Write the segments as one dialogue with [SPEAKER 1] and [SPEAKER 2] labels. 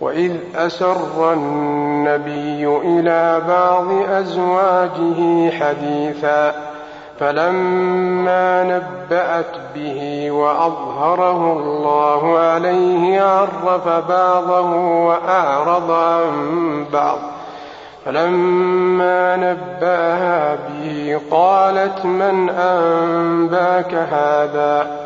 [SPEAKER 1] وإذ أسر النبي إلى بعض أزواجه حديثا فلما نبأت به وأظهره الله عليه عرف بعضه وأعرض عن بعض فلما نبأها به قالت من أنباك هذا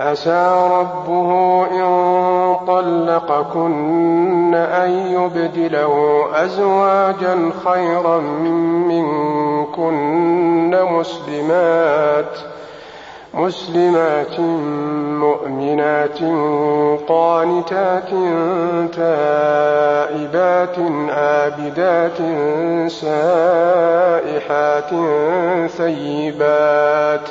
[SPEAKER 1] عسى ربه إن طلقكن أن يبدله أزواجا خيرا منكن مسلمات مسلمات مؤمنات قانتات تائبات عابدات سائحات ثيبات ۖ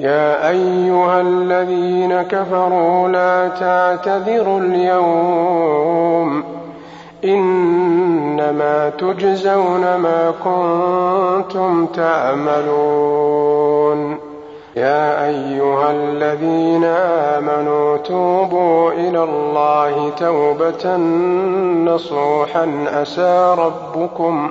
[SPEAKER 1] يا ايها الذين كفروا لا تعتذروا اليوم انما تجزون ما كنتم تعملون يا ايها الذين امنوا توبوا الى الله توبه نصوحا اسى ربكم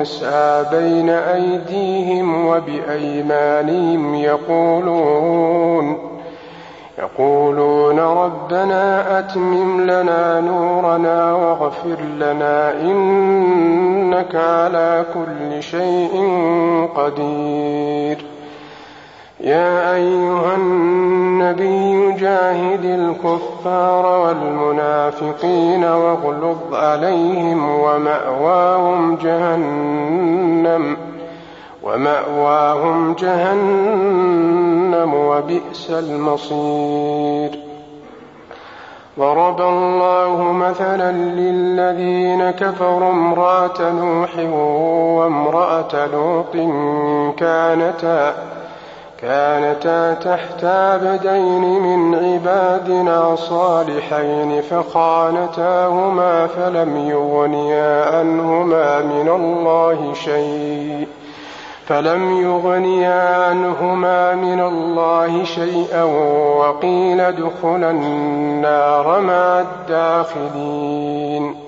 [SPEAKER 1] يسعى بين أيديهم وبأيمانهم يقولون يقولون ربنا أتمم لنا نورنا واغفر لنا إنك على كل شيء قدير يا أيها النبي جاهد الكفار والمنافقين واغلظ عليهم ومأواهم جهنم ومأواهم جهنم وبئس المصير ضرب الله مثلا للذين كفروا امرأة نوح وامرأة لوط كانتا كانتا تحت عبدين من عبادنا صالحين فخانتاهما فلم يغنيا عنهما من الله شيء فلم يغنيا عنهما من الله شيئا وقيل ادخلا النار مع الداخلين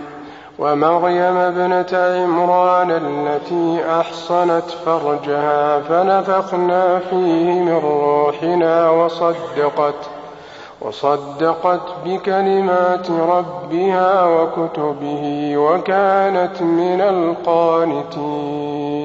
[SPEAKER 1] ومريم ابنة عمران التي أحصنت فرجها فنفخنا فيه من روحنا وصدقت وصدقت بكلمات ربها وكتبه وكانت من القانتين